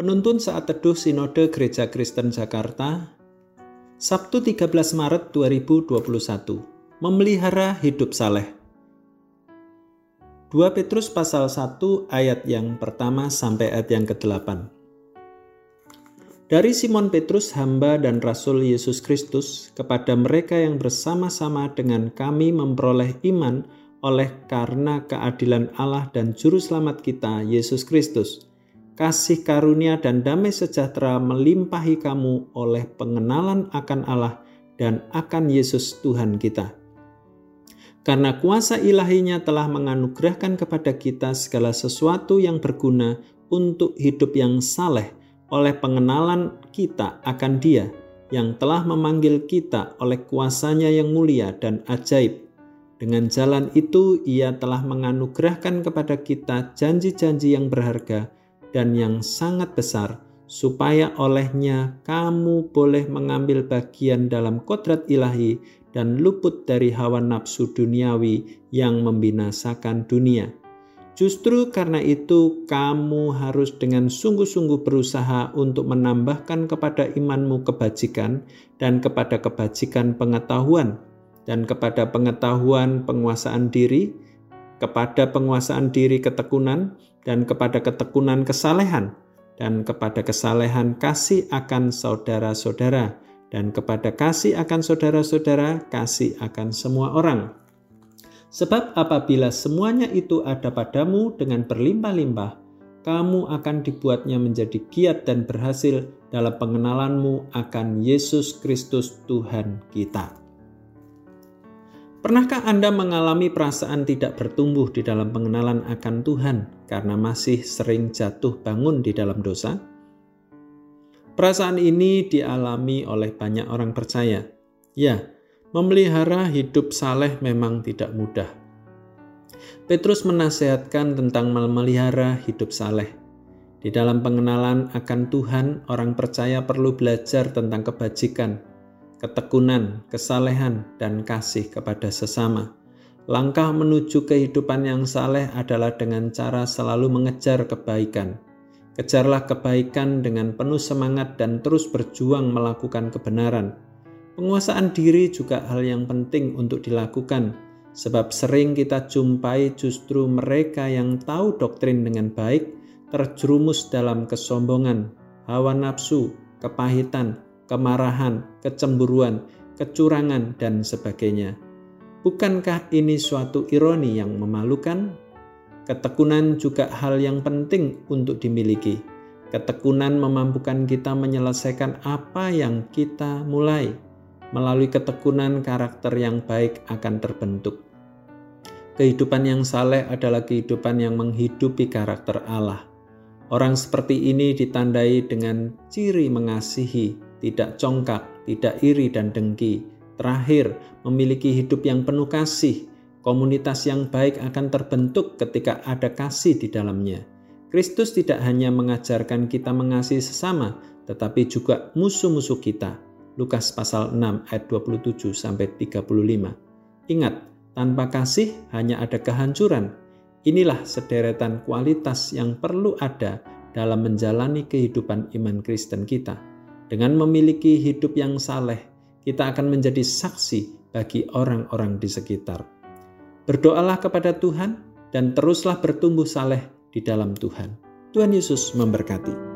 Penuntun saat teduh Sinode Gereja Kristen Jakarta, Sabtu 13 Maret 2021, memelihara hidup saleh. 2 Petrus pasal 1 ayat yang pertama sampai ayat yang ke-8. Dari Simon Petrus, hamba dan rasul Yesus Kristus, kepada mereka yang bersama-sama dengan kami memperoleh iman oleh karena keadilan Allah dan Juru Selamat kita, Yesus Kristus kasih karunia dan damai sejahtera melimpahi kamu oleh pengenalan akan Allah dan akan Yesus Tuhan kita. Karena kuasa ilahinya telah menganugerahkan kepada kita segala sesuatu yang berguna untuk hidup yang saleh oleh pengenalan kita akan dia yang telah memanggil kita oleh kuasanya yang mulia dan ajaib. Dengan jalan itu ia telah menganugerahkan kepada kita janji-janji yang berharga dan yang sangat besar, supaya olehnya kamu boleh mengambil bagian dalam kodrat ilahi dan luput dari hawa nafsu duniawi yang membinasakan dunia. Justru karena itu, kamu harus dengan sungguh-sungguh berusaha untuk menambahkan kepada imanmu kebajikan, dan kepada kebajikan pengetahuan, dan kepada pengetahuan penguasaan diri, kepada penguasaan diri ketekunan, dan kepada ketekunan kesalehan, dan kepada kesalehan kasih akan saudara-saudara, dan kepada kasih akan saudara-saudara, kasih akan semua orang. Sebab apabila semuanya itu ada padamu dengan berlimpah-limpah, kamu akan dibuatnya menjadi giat dan berhasil dalam pengenalanmu akan Yesus Kristus Tuhan kita. Pernahkah Anda mengalami perasaan tidak bertumbuh di dalam pengenalan akan Tuhan karena masih sering jatuh bangun di dalam dosa? Perasaan ini dialami oleh banyak orang percaya. Ya, memelihara hidup saleh memang tidak mudah. Petrus menasehatkan tentang memelihara hidup saleh. Di dalam pengenalan akan Tuhan, orang percaya perlu belajar tentang kebajikan, ketekunan, kesalehan, dan kasih kepada sesama. Langkah menuju kehidupan yang saleh adalah dengan cara selalu mengejar kebaikan. Kejarlah kebaikan dengan penuh semangat dan terus berjuang melakukan kebenaran. Penguasaan diri juga hal yang penting untuk dilakukan, sebab sering kita jumpai justru mereka yang tahu doktrin dengan baik terjerumus dalam kesombongan, hawa nafsu, kepahitan, kemarahan, kecemburuan, kecurangan, dan sebagainya. Bukankah ini suatu ironi yang memalukan? Ketekunan juga hal yang penting untuk dimiliki. Ketekunan memampukan kita menyelesaikan apa yang kita mulai. Melalui ketekunan, karakter yang baik akan terbentuk. Kehidupan yang saleh adalah kehidupan yang menghidupi karakter Allah. Orang seperti ini ditandai dengan ciri mengasihi, tidak congkak, tidak iri dan dengki. Terakhir, memiliki hidup yang penuh kasih. Komunitas yang baik akan terbentuk ketika ada kasih di dalamnya. Kristus tidak hanya mengajarkan kita mengasihi sesama, tetapi juga musuh-musuh kita. Lukas pasal 6 ayat 27 sampai 35. Ingat, tanpa kasih hanya ada kehancuran. Inilah sederetan kualitas yang perlu ada dalam menjalani kehidupan iman Kristen kita. Dengan memiliki hidup yang saleh, kita akan menjadi saksi bagi orang-orang di sekitar. Berdoalah kepada Tuhan dan teruslah bertumbuh saleh di dalam Tuhan. Tuhan Yesus memberkati.